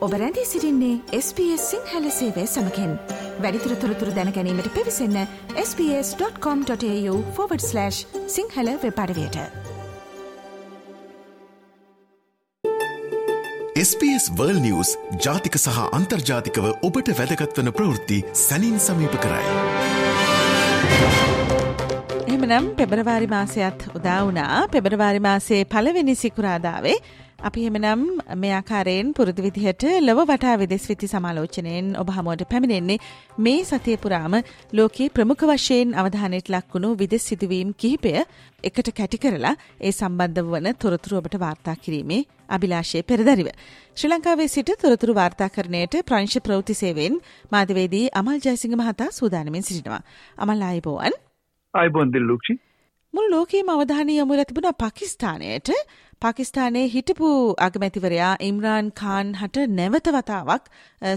ඔබ රැඳී සිරින්නේ SBS සිංහල සේවය සමකෙන්. වැඩිතුර තොරතුර දැනැනීමට පිවිසන්න ps.com.ta/ සිංහල වෙපඩවයට SBS වර්ල් නිවස් ජාතික සහ අන්තර්ජාතිකව ඔබට වැදගත්වන ප්‍රවෘත්ති සැනින් සමීප කරයි. එහෙමනම් පෙබරවාරි මාසයත් උදාවනා පෙබරවාරි මාසේ පලවෙනි සිකුරාදාවේ අපි එමනම් මේ ආකාරයෙන් පුරුදු විදිහට ලොව වටා විදෙස් විති සමාලෝචනයෙන් ඔබ හමුවට පැමිණෙන්නේ මේ සතිය පුරාම ලෝකයේ ප්‍රමුඛ වශයෙන් අවධානයට ලක්වුණු විදෙස් සිදුවීම් කිහිපය එකට කැටි කරලා ඒ සම්බන්ධ වන තොරතුරු ඔබට වාර්තා කිරීමේ අභිලාෂය පෙරදරිව. ශ්‍රී ලංකාවේ සිට තොරතුරු වාර්තාකරණයට ප්‍රංශ ප්‍රවෘත්ති සේවයෙන් මාධවේදී අමල් ජයසිංහ මහතා සූදානමින් සිටිනවා. අමල් ආයිබෝවන්. අයිබෝන් දිල්ලුක්ෂි. මුළු ලෝකයේම අවධානය යොමු වෙලා තිබුණා පාකිස්තානයට පාකිස්තානයේ හිටපු අගමැතිවරයා ඉම්රාන් ખાන් හට නැවත වතාවක්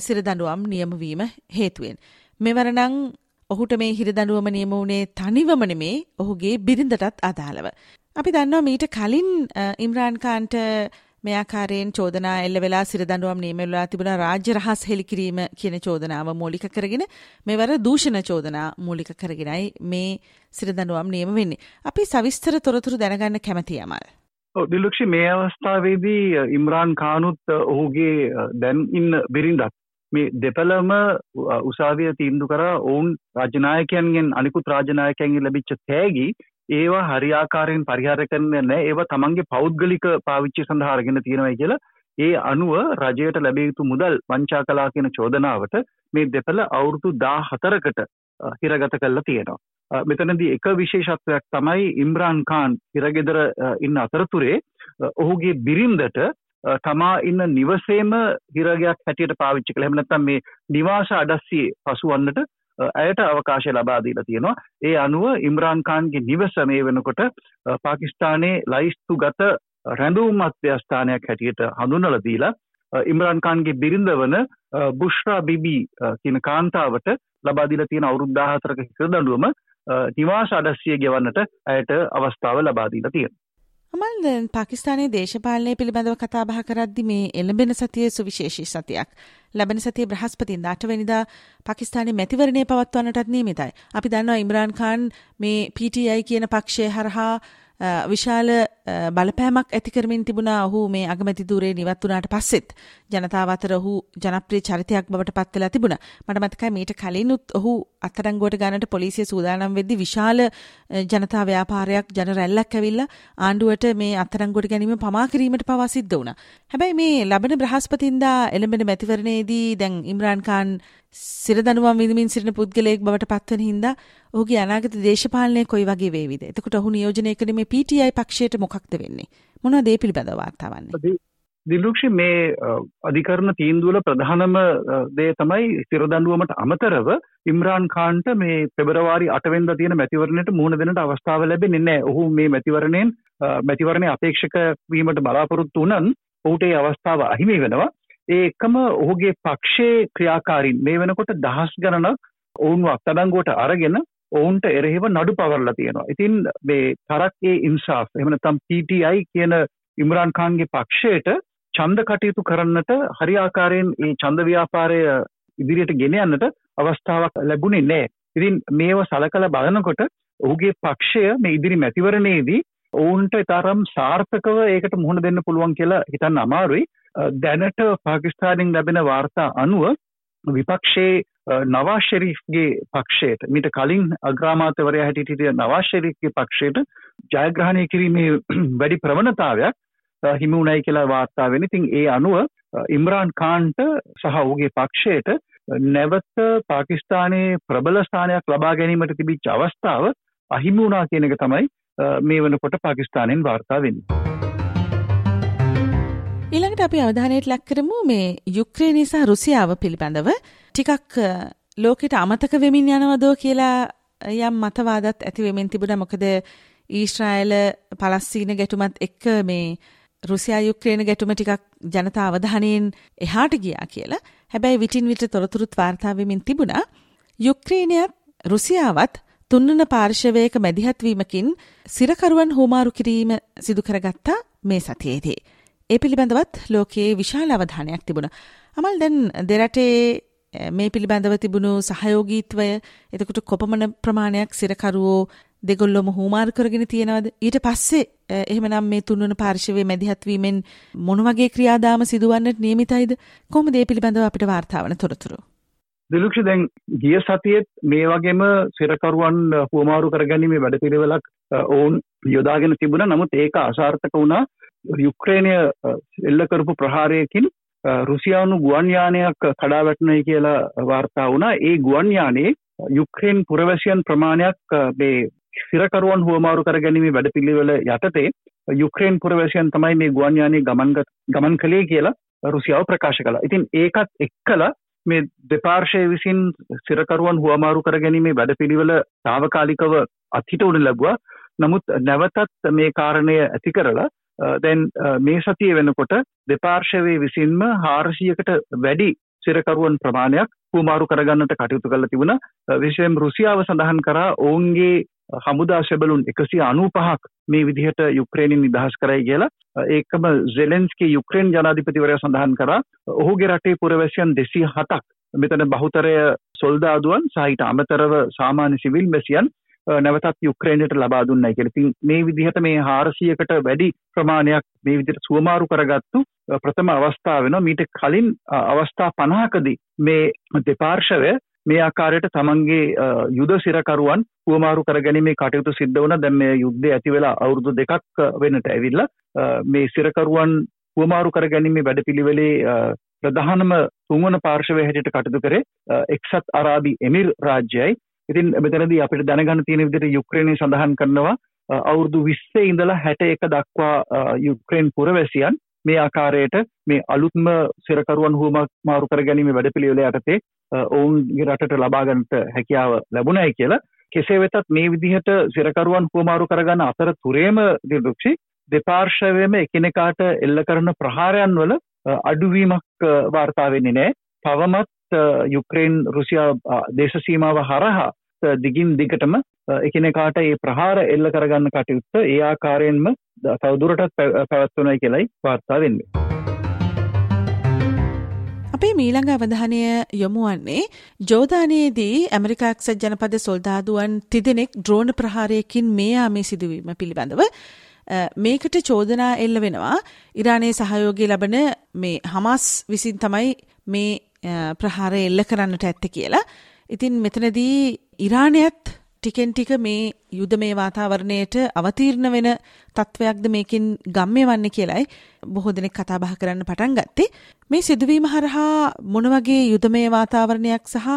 සිරදඬුවම් නියමවීම හේතුවෙන්. මෙවරනම් ඔහුට මේ හිරදඬුවම නියම වුණේ තනිවම නෙමේ ඔහුගේ බිරිඳටත් අදාළව. අපි දන්නවා මීට කලින් ඉම්රාන් ખાන්ට මේ ආකාරයෙන් චෝදනා එල්ල වෙලා සිරදඬුවම් නියම වෙලා තිබුණා රාජ්‍ය රහස් හෙළිකිරීම කියන චෝදනාව මූලික කරගෙන මෙවර දූෂණ චෝදනා මූලික කරගෙනයි මේ සිරදඬුවම් නියම වෙන්නේ. අපි සවිස්තර තොරතුරු දැනගන්න කැමතියි අමල්. දිලක්ෂි මේ අවස්ථාවේදී ඉම්රාන් කානුත් ඔහුගේ දැන් ඉන්න බිරිඳත් මේ දෙපළම උසාවිය තීන්දු කර ඔවුන් රාජනායකයන්ගෙන් අනිකුත් රාජනායකයන්ගෙන් ලැබිච්ච තෑගි ඒවා හරියාකාරයෙන් පරිහාර කරන්නේ නැහැ ඒවා තමන්ගේ පෞද්ගලික පාවිච්චි සඳහා අරගෙන තියෙනවා කියලා ඒ අනුව රජයට ලැබිය යුතු මුදල් වංචා කළා කියන චෝදනාවට මේ දෙපළ අවුරුදු 14කට හිරගත කරලා තියෙනවා. මෙතනදී එක විශේෂත්වයක් තමයි ඉම්රාන් කාන් හිරගෙදර ඉන්න අතරතුරේ ඔහුගේ බිරින්දට තමා ඉන්න නිවසේම හිරගයක් හැටියට පාවිච්චි කළ එහෙම නැත්නම් මේ නිවාස අඩස්සියේ පසුවන්නට ඇයට අවකාශය ලබා දීලා තියෙනවා. ඒ අනුව ඉම්රාන් ખાන්ගේ නිවස මේ වෙනකොට පාකිස්තානයේ ලයිස්තු ගත රැඳවුම් මධ්‍යස්ථානයක් හැටියට හඳුන්වලා දීලා ඉම්රාන් ખાන්ගේ බිරිඳ වන බුෂ්රා බිබි කියන කාන්තාවට ලබා දීලා තියෙන අවුරුදු 14ක හිර දඬුවම නිවාස අඩස්සිය ගෙවන්නට ඇයට අවස්ථාව ලබා දීලා තියෙනවා. අමල් දැන් පාකිස්තානයේ දේශපාලනය පිළිබඳව කතා බහ කරද්දි මේ එළඹෙන සතියේ සුවිශේෂී සතියක්. ලැබෙන සතියේ බ්‍රහස්පතින්දා 8 වෙනිදා පාකිස්තානයේ මැතිවරණය පවත්වන්නටත් නියමිතයි. අපි දන්නවා ඉම්රාන් ખાන් මේ PTI කියන පක්ෂය හරහා විශාල බලපෑමක් ඇති කරමින් තිබුණා ඔහු මේ අගමැති ධූරේ නිවත් වුණාට පස්සෙත් ජනතාව අතර ඔහු ජනප්‍රිය චරිතයක් බවට පත් වෙලා තිබුණා. මට මතකයි මීට කලිනුත් ඔහු අත්අඩංගුවට ගන්නට පොලිසිය සූදානම් වෙද්දී විශාල ජනතා ව්‍යාපාරයක් ජන රැල්ලක් ඇවිල්ලා ආණ්ඩුවට මේ අත්අඩංගුවට ගැනීම පමා කිරීමට පවා සිද්ධ වුණා. හැබැයි මේ ලබන බ්‍රහස්පතින්දා එළඹෙන මැතිවරණයේදී දැන් ඉම්රාන් ખાන් සිරදනුවම් විඳමින් සිටින පුද්ගලයෙක් බවට පත්වන හින්දා ඔහුගේ අනාගත දේශපාලනය කොයි වගේ වේවිද? එතකොට ඔහු නියෝජනය කරන මේ PTI පක්ෂයට මොකක්ද වෙන්නේ? මොනවද ඒ පිළිබඳව වාර්තා වන්නේ? දිලුක්ෂි මේ අධිකරණ තීන්දුවල ප්‍රධානම දේ තමයි සිරදඬුවමට අමතරව ඉම්රාන් ખાන්ට මේ පෙබරවාරි 8 වෙනිදා තියෙන මැතිවරණයට මුහුණ දෙන්නට අවස්ථාව ලැබෙන්නේ නැහැ. ඔහු මේ මැතිවරණයෙන් මැතිවරණයේ අපේක්ෂක වීමට බලාපොරොත්තු වුණන් ඔහුට ඒ අවස්ථාව අහිමි වෙනවා. ඒ එකම ඔහුගේ පක්ෂයේ ක්‍රියාකාරීන් මේ වෙනකොට දහස් ගණනක් ඔවුන්ව අත්අඩංගුවට අරගෙන ඔවුන්ට එරෙහිව නඩු පවරලා තියෙනවා. ඉතින් මේ තරක් ඒ ඉන්සාෆ් එහෙම නැත්නම් PTI කියන ඉම්රාන් ખાන්ගේ පක්ෂයට ඡන්ද කටයුතු කරන්නට හරියාකාරයෙන් ඒ ඡන්ද ව්‍යාපාරය ඉදිරියට ගෙන යන්නට අවස්ථාවක් ලැබුණේ නැහැ. ඉතින් මේව සලකලා බලනකොට ඔහුගේ පක්ෂය මේ ඉදිරි මැතිවරණයේදී ඔවුන්ට තරම් සාර්ථකව ඒකට මුහුණ දෙන්න පුළුවන් කියලා හිතන්න අමාරුයි. දැනට පාකිස්තානෙන් ලැබෙන වාර්තා අනුව විපක්ෂයේ නවාස් ෂෙරීෆ්ගේ පක්ෂයට මීට කලින් අග්‍රාමාත්‍යවරයා හැටියට හිටිය නවාස් ෂෙරීෆ්ගේ පක්ෂයට ජයග්‍රහණය කිරීමේ වැඩි ප්‍රවණතාවයක් හිමි වුණයි කියලා වාර්තා වෙන. ඉතින් ඒ අනුව ඉම්රාන් කාන්ට සහ ඔහුගේ පක්ෂයට නැවත පාකිස්තානයේ ප්‍රබල ස්ථානයක් ලබා ගැනීමට තිබිච්ච අවස්ථාව අහිමි වුණා කියන එක තමයි මේ වෙනකොට පාකිස්තානෙන් වාර්තා වෙන්නේ. ඊළඟට අපි අවධානයට ලක් කරමු මේ යුක්‍රේනය සහ රුසියාව පිළිබඳව ටිකක් ලෝකෙට අමතක වෙමින් යනවදෝ කියලා යම් මතවාදත් ඇති වෙමින් තිබුණා මොකද ඊශ්‍රායල පලස්තීන ගැටුමත් එක්ක මේ රුසියා යුක්‍රේන ගැටුම ටිකක් ජනතා අවධානයෙන් එහාට ගියා කියලා. හැබැයි විටින් විට තොරතුරුත් වාර්තා වෙමින් තිබුණා. යුක්‍රේනයත් රුසියාවත් තුන්වන පාර්ශවයක මැදිහත් වීමකින් සිරකරුවන් හුමාරු කිරීම සිදු කරගත්තා මේ සතියේදී. ඒ පිළිබඳවත් ලෝකයේ විශාල අවධානයක් තිබුණ. අමල් දැන් දෙරටේ මේ පිළිබඳව තිබුණු සහයෝගීත්වය එතකොට කොපමණ ප්‍රමාණයක් සිරකරුවෝ දෙගොල්ලොම හුමාර් කරගෙන තියෙනවද? ඊට පස්සේ එහෙමනම් මේ තුන්වන පාර්ශවයේ මැදිහත්වීමෙන් මොන වගේ ක්‍රියාදාම සිදුවන්නට නියමිතයිද? කොහොමද ඒ පිළිබඳව අපිට වාර්තාවන තොරතුරු? දිලුක්ෂ දැන් ගිය සතියේත් මේ වගේම සිරකරුවන් හුවමාරු කරගැනීමේ වැඩපිළිවෙලක් ඔවුන් යොදාගෙන තිබුණා. නමුත් ඒක අසාර්ථක වුණා. යුක්‍රේනය එල්ල කරපු ප්‍රහාරයකින් රුසියානු ගුවන්යානයක් කඩා වැටනයි කියලා වාර්තා වුණා ඒ ගුවන්යානේ යුක්‍රේන් පුරවැසියන් ප්‍රමාණයක් මේ සිරකරුවන් හුවමාරු කර ගැනීමේ වැඩපිළිවෙල යටතේ යුක්‍රේන් පුරවැසියන් තමයි මේ ගුවන්යානේ ගමන් ගමන් කළේ කියලා රුසියාව ප්‍රකාශ කළා. ඉතින් ඒකත් එක්කලා මේ දෙපාර්ශය විසින් සිරකරුවන් හුවමාරු කර ගැනීමේ වැඩපිළිවෙල තාවකාලිකව අත්හිට උඩ ලැබුවා. නමුත් නැවතත් මේ කාරණය ඇති කරලා දැන් මේ සතිය වෙනකොට දෙපාර්ශවයේ විසින්ම හාරසියකට වැඩි සිරකරුවන් ප්‍රමාණයක් හුමාරු කරගන්නට කටයුතු කළ තිබුණ විශෂයෙන් රුසියාව සඳහන් කරා ඔවුන්ගේ හමුදා ශබලුන් එකසි අනූ පහක් මේ විදිහට යුක්්‍රේණින් නිදහස් කරයි කියලා. ඒකම ဇ ෙලෙන්ස්කි යුක්්‍රේන් ජනාධිපතිවරය සඳහන් කරා. ඔහුගේ රටේ පුරවැසියන් දෙසි හතක් මෙතන බහුතරය සොල්දාදුවන් සහිට අමතරව සාමාන්‍ය සිවිල් බැසියන් නැවතත් යුක්්‍රේණයට ලබා දුන්නයි කියලා. ඉතින් මේ විදිහට මේ 400කට වැඩි ප්‍රමාණයක් මේ විදිහට සුවමාරු කරගත්තු ප්‍රථම අවස්ථාව වෙනවා. මීට කලින් අවස්ථා 50කදී මේ දෙපාර්ශවය මේ ආකාරයට තමන්ගේ යුද සිරකරුවන් හුවමාරු කරගැනීමේ කටයුතු සිද්ධ වුණා. දැන් මේ යුද්ධය ඇති වෙලා අවුරුදු දෙකක් වෙනට ඇවිල්ලා මේ සිරකරුවන් හුවමාරු කරගැනීමේ වැඩපිළිවෙලේ ප්‍රධානම තුන්වන පාර්ශවය හැටියට කටයුතු කරේ එක්සත් අරාබි එමිර් රාජ්‍යයයි ඉතින් මෙතනදී අපිට දැනගන්න තියෙන විදිහට යුක්‍රේනය සඳහන් කරනවා අවුරුදු 20 ඉඳලා 61 දක්වා යුක්‍රේන් පුරවැසියන් මේ ආකාරයට මේ අලුත්ම සිරකරුවන් හුවමක් මාරු කර ගැනීම වැඩපිළිවෙල යටතේ ඔවුන්ගේ රටට ලබා ගන්නට හැකියාව ලැබුණයි කියලා කෙසේ වෙතත් මේ විදිහට සිරකරුවන් හුවමාරු කරගන්න අතර තුරේම දිරුක්ෂි දෙපාර්ශවයම එකිනෙකාට එල්ල කරන ප්‍රහාරයන් වල අඩුවීමක් වාර්තා වෙන්නේ නැහැ. තවමත් යුක්‍රේන් රුසියා දේශසීමාව හරහා දිගින් දිගටම එකනෙකාට ඒ ප්‍රහාර එල්ල කරගන්න කටයුත්ත ඒ ආකාරයෙන්ම තවදුරටත් පැවත්වනයි කියලයි වාර්තා වෙන්නේ. අපේ මීළඟ අවධානය යොමුවන්නේ ජෝධානයේදී ඇමරිකාක්සත් ජනපද සොල්දාදුවන් තිදෙනෙක් ද්‍රෝණ ප්‍රහාරයකින් මේ ආමේ සිදුවීම පිළිබඳව මේකට චෝදනා එල්ල වෙනවා ඉරානයේ සහයෝගය ලබන මේ හමස් විසින් තමයි මේ ප්‍රහාර එල්ල කරන්නට ඇත්ත කියලා. ඉතින් මෙතනදී ඉරානයත් ටිකෙන් ටික මේ යුද මේ වාතාවරණයට අවතීර්ණ වෙන තත්ත්වයක්ද මේකින් ගම්ය වන්න කියලයි බොහෝ දෙනෙක් කතා බහ කරන්න පටන් ගත්තේ. මේ සිදුවීම හරහා මොන වගේ යුදමය වාතාවරණයක් සහ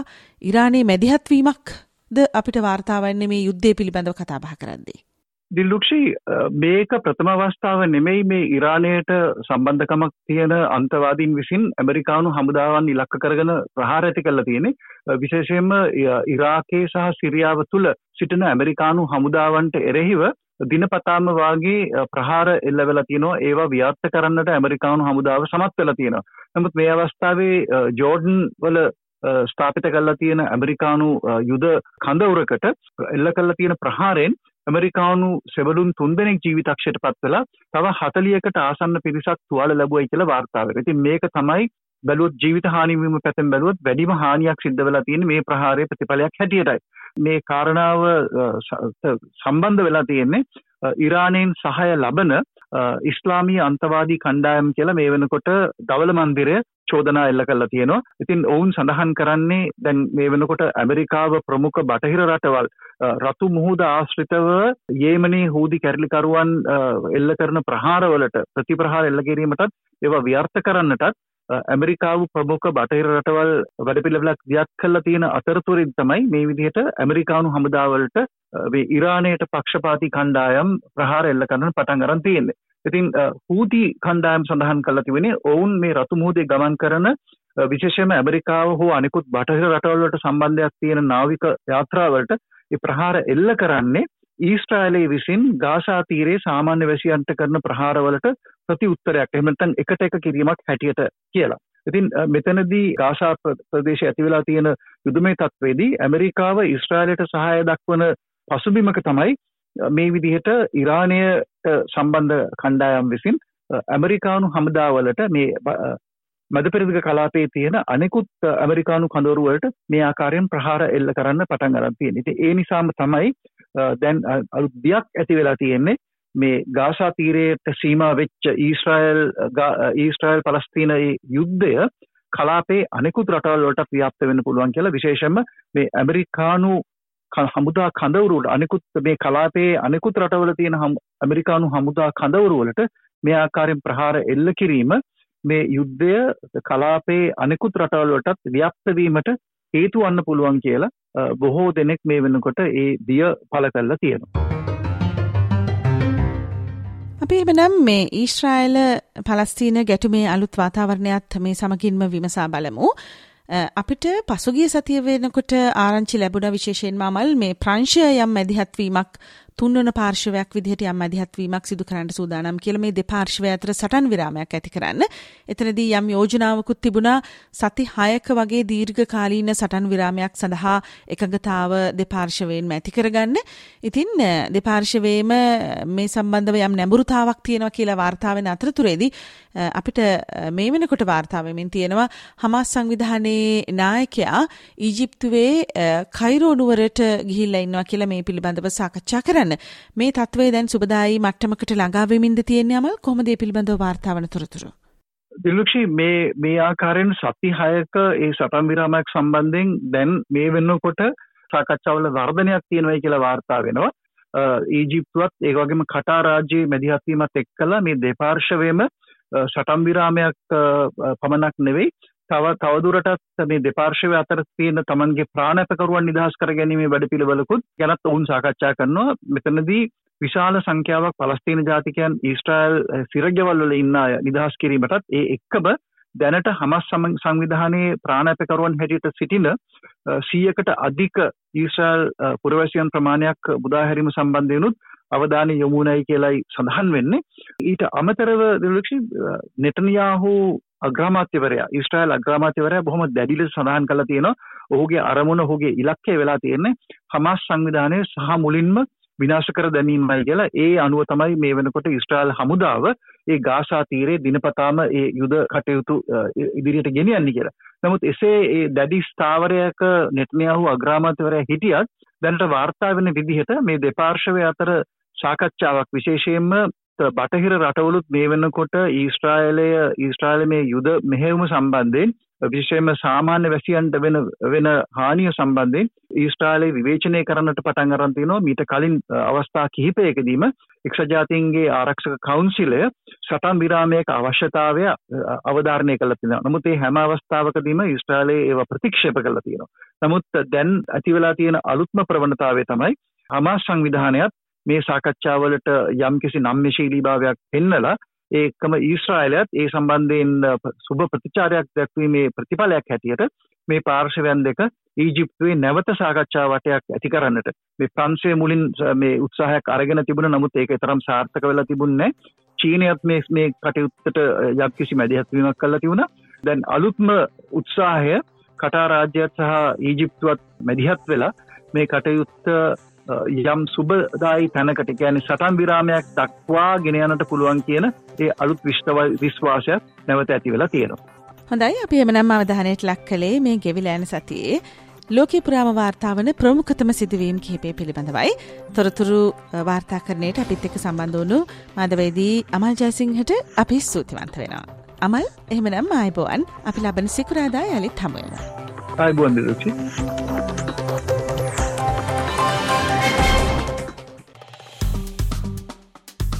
ඉරානයේ මැදිහත්වීමක්ද අපිට වාර්තාවන්නේ මේ යුද්ධය පිළිබඳව කතා බහ කරද්දී. දිල්ලුක්ෂි මේක ප්‍රථම අවස්ථාව නෙමෙයි මේ ඉරානයට සම්බන්ධකමක් තියෙන අන්තවාදීන් විසින් ඇමරිකානු හමුදාවන් ඉලක්ක කරගෙන ප්‍රහාර ඇති කරලා තියෙන්නේ විශේෂයෙන්ම ඉරාකේ සහ සිරියාව තුල සිටින ඇමරිකානු හමුදාවන්ට එරෙහිව දිනපතාම වාගේ ප්‍රහාර එල්ල වෙලා තියෙනවා ඒවා ව්‍යාර්ථ කරන්නට ඇමරිකානු හමුදාව සමත් වෙලා තියෙනවා. නමුත් මේ අවස්ථාවේ ජෝර්ඩන් වල ස්ථාපිත කරලා තියෙන ඇමරිකානු යුද කඳවුරකට එල්ල කරලා තියෙන ප්‍රහාරයෙන් ඇමරිකානු සෙබලුන් තුන්දෙනෙක් ජීවිතක්ෂයට පත් වෙලා තව හතලියකට ආසන්න පිරිසක් තුවාල ලැබුවයි කියලා වාර්තා වෙනවා. ඉතින් මේක තමයි බැලුවොත් ජීවිත හානිවීම පැත්තෙන් බැලුවොත් වැඩිම හානියක් සිද්ධ වෙලා තියෙන්නේ මේ ප්‍රහාරයේ ප්‍රතිඵලයක් හැටියටයි. මේ කාරණාව සම්බන්ධ වෙලා තියෙන්නේ ඉරානයෙන් සහය ලබන ඉස්ලාමී අන්තවාදී කණ්ඩායම් කියලා මේ වෙනකොට දවල මන්දිරය චෝදනා එල්ල කරලා තියෙනවා. ඉතින් ඔවුන් සඳහන් කරන්නේ දැන් මේ වෙනකොට ඇමරිකාව ප්‍රමුඛ බටහිර රටවල් රතු මුහුද ආශ්‍රිතව යේමනී හූදි කැරලිකරුවන් එල්ල කරන ප්‍රහාරවලට ප්‍රතිප්‍රහාර එල්ල කිරීමටත් ඒවා ව්‍යර්ථ කරන්නටත් ඇමරිකාව ප්‍රමුඛ බටහිර රටවල් වැඩපිළිවෙලක් දියත් කරලා තියෙන අතරතුරින් තමයි මේ විදිහට ඇමරිකානු හමුදාවලට මේ ඉරානයට පක්ෂපාතී කණ්ඩායම් ප්‍රහාර එල්ල කරන පටන් අරන් තියෙන්නේ. ඉතින් හූති කණ්ඩායම් සඳහන් කරලා තිබෙන්නේ ඔවුන් මේ රතු මුහුදේ ගමන් කරන විශේෂයෙන්ම ඇමරිකාව හෝ අනිකුත් බටහිර රටවල් වලට සම්බන්ධයක් තියෙන නාවික යාත්‍රාවලට ඒ ප්‍රහාර එල්ල කරන්නේ ඊස්ට්‍රායිලයේ විසින් ගාසා තීරයේ සාමාන්‍ය වැසියන්ට කරන ප්‍රහාරවලට ප්‍රති උත්තරයක් එහෙම නැත්නම් එකට එක කිරීමක් හැටියට කියලා. ඉතින් මෙතනදී ගාසා ප්‍රදේශයේ ඇති වෙලා තියෙන යුදමය තත්ත්වයේදී ඇමරිකාව ඊස්ට්‍රායිලයට සහාය දක්වන පසුබිමක තමයි මේ විදිහට ඉරානයට සම්බන්ධ කණ්ඩායම් විසින් ඇමරිකානු හමුදාවලට මේ මද පෙරදිග කලාපේ තියෙන අනෙකුත් ඇමරිකානු කඳවරුවලට මේ ආකාරයෙන් ප්‍රහාර එල්ල කරන්න පටන් අරන් තියෙන. ඉතින් ඒ නිසාම තමයි දැන් අලුත් බියක් ඇති වෙලා තියෙන්නේ. මේ ගාසා තීරයට සීමා වෙච්ච ඊශ්‍රායල් ඊශ්‍රායල් පලස්තීන යුද්ධය කලාපේ අනෙකුත් රටවල් වලට ව්‍යාප්ත වෙන්න පුළුවන් කියලා. විශේෂයෙන්ම මේ ඇමරිකානු හමුදා කඳවුරුවලට අනෙකුත් මේ කලාපේ අනෙකුත් රටවල තියෙන ඇමරිකානු හමුදා කඳවුරුවලට මේ ආකාරයෙන් ප්‍රහාර එල්ල කිරීම මේ යුද්ධය කලාපේ අනෙකුත් රටවල්ලටත් ව්‍යප්තවීමට හේතු වන්න පුළුවන් කියලා බොහෝ දෙනෙක් මේ වෙනකොට ඒ දිය පල කල්ලා තියෙනවා. අපි එමනම් මේ ඊශ්‍රායල පලස්තීන ගැටුමේ අලුත් වාතාවරණයත් මේ සමගින්ම විමසා බලමු. අපිට පසුගිය සතිය වෙනකොට ආරංචි ලැබුණ විශේෂයෙන්ම අමල් මේ ප්‍රංශය යම් මැදිහත්වීමක් තුන්වන පාර්ශවයක් විදිහට යම් මැදිහත්වීමක් සිදු කරන්න සූදානම් කියලා මේ දෙපාර්ශවය අතර සටන් විරාමයක් ඇති කරන්න. එතනදී යම් යෝජනාවකුත් තිබුණා සති 6ක වගේ දීර්ඝකාලීන සටන් විරාමයක් සඳහා එකඟතාව දෙපාර්ශවයෙන්ම ඇති කරගන්න. ඉතින් දෙපාර්ශවයේම මේ සම්බන්ධව යම් නැඹුරුතාවක් තියෙනවා කියලා වාර්තා වෙන අතරතුරේදී අපිට මේ වෙනකොට වාර්තා වෙමින් තියෙනවා හමාස් සංවිධානයේ නායකයා ඊජිප්තුවේ කයිරෝ නුවරට ගිහිල්ලා ඉන්නවා කියලා මේ පිළිබඳව සාකච්ඡා කරන්න. මේ තත්ත්වය දැන් සුබදායි මට්ටමකට ළඟා වෙමින්ද තියෙන්නේ අමල් කොහොමද මේ පිළිබඳව වාර්තා වන තොරතුරු? දිලුක්ෂි මේ මේ ආකාරයෙන් සති 6ක ඒ සටන් විරාමයක් සම්බන්ධයෙන් දැන් මේ වෙනකොට සාකච්ඡාවල වර්ධනයක් තියෙනවා කියලා වාර්තා වෙනවා. ඊජිප්තුවත් ඒ වගේම කටාර් රාජ්‍යයේ මැදිහත්වීමත් එක්කලා මේ දෙපාර්ශවයේම සටම් විරාමයක් පමණක් නෙවෙයි තව තවදුරටත් මේ දෙපාර්ශවය අතර තියෙන තමන්ගේ ප්‍රාණපකරුවන් නිදහස් කර ගැනීමේ වැඩපිළිවෙලකුත් ගැනත් ඔවුන් සාකච්ඡා කරනවා. මෙතනදී විශාල සංඛ්‍යාවක් පලස්තීන ජාතිකයන් ඊස්ට්‍රයිල් සිරගවල් වල ඉන්න අය නිදහස් කිරීමටත් ඒ එක්කම දැනට හමස් සංවිධානයේ ප්‍රාණපකරුවන් හැටියට සිටින සීයකට අධික ඊස්්‍රයිල් පුරවැසියන් ප්‍රමාණයක් බුදාහැරීම සම්බන්ධයනුත් අවධානය යොමුණයි කියලයි සඳහන් වෙන්නේ. ඊට අමතරව දෙලක්ෂි නෙටනයාහු අග්‍රාමාත්‍යවරයා ඉස්ට්‍රයිල් අග්‍රාමාත්‍යවරයා බොහොම දැඩිල සඳහන් කළ තියෙනවා ඔහුගේ අරමුණ ඔහුගේ ඉලක්කය වෙලා තියෙන්නේ හමස් සංවිධානය සහ මුලින්ම විනාශ කර දැමීමයි කියලා ඒ අනුව තමයි මේ වෙනකොට ඉස්ට්‍රයිල් හමුදාව ඒ ගාසා තීරේ දිනපතාම ඒ යුද කටයුතු ඉදිරියට ගෙනියන්නේ කියලා. නමුත් එසේ ඒ දැඩි ස්ථාවරයක නෙට්නියාහු අග්‍රාමාත්‍යවරයා හිටියත් දැනට වාර්තා වෙන විදිහට මේ දෙපාර්ශවය අතර සාකච්ඡාවක් විශේෂයෙන්ම බටහිර රටවලුත් මේ වෙනකොට ඊස්ට්‍රායලය ඊස්ට්‍රායල මේ යුද මෙහෙවුම සම්බන්ධයෙන් විශේෂයෙන්ම සාමාන්‍ය වැසියන්ට වෙන වෙන හානිය සම්බන්ධයෙන් ඊස්ට්‍රාලේ විවේචනය කරන්නට පටන් අරන් තිනවා මීට කලින් අවස්ථා කිහිපයකදීම එක්සත් ජාතීන්ගේ ආරක්ෂක කවුන්සිලය සටන් විරාමයක අවශ්‍යතාවය අවධාරණය කළා තියෙනවා. නමුත් මේ හැම අවස්ථාවකදීම ඊස්ට්‍රාලේ ඒව ප්‍රතික්ෂේප කළා තියෙනවා. නමුත් දැන් ඇති වෙලා තියෙන අලුත්ම ප්‍රවණතාවය තමයි හමාස් සංවිධානයත් මේ සාකච්ඡාවලට යම්කිසි නම්‍යශීලීභාවයක් පෙන්නලා ඒකම ඊශ්‍රායලයත් ඒ සම්බන්ධයෙන් සුබ ප්‍රතිචාරයක් දැක්වීමේ ප්‍රතිඵලයක් හැටියට මේ පාර්ශවයන් දෙක ඊජිප්තුවේ නැවත සාකච්ඡා වටයක් ඇති කරන්නට මේ ප්‍රංශය මුලින් මේ උත්සාහයක් අරගෙන තිබුණ නමුත් ඒක තරම් සාර්ථක වෙලා තිබුණේ චීනයත් මේ මේ කටයුත්තට යම්කිසි මැදිහත්වීමක් කළා තිබුණා. දැන් අලුත්ම උත්සාහය කටා රාජ්‍යත් සහ ඊජිප්තුවත් මැදිහත් වෙලා මේ කටයුත්ත යම් සුබදායි තැනකට කියන්නේ සටන් විරාමයක් දක්වා ගෙන යනට පුළුවන් කියන ඒ අලුත් විශ්වාසයක් නැවත ඇති වෙලා තියෙනවා. හොඳයි අපි එමනම් අවධානයට ලක් කළේ මේ ගෙවිල යන සතියේ ලෝකේ පුරාම වාර්තාවන ප්‍රමුඛතම සිදුවීම් කිහිපය පිළිබඳවයි. තොරතුරු වාර්තාකරණයට අපිත් එක්ක සම්බන්ධ වුණු මාධවේදී අමල් ජයසිංහට අපි ස්තුතිවන්ත වෙනවා. අමල් එහෙමනම් ආයිබෝවන් අපි ලබන සිකුරාදා යළිත් හමුවෙනවා. ආයිබෝවන් දිරුචි.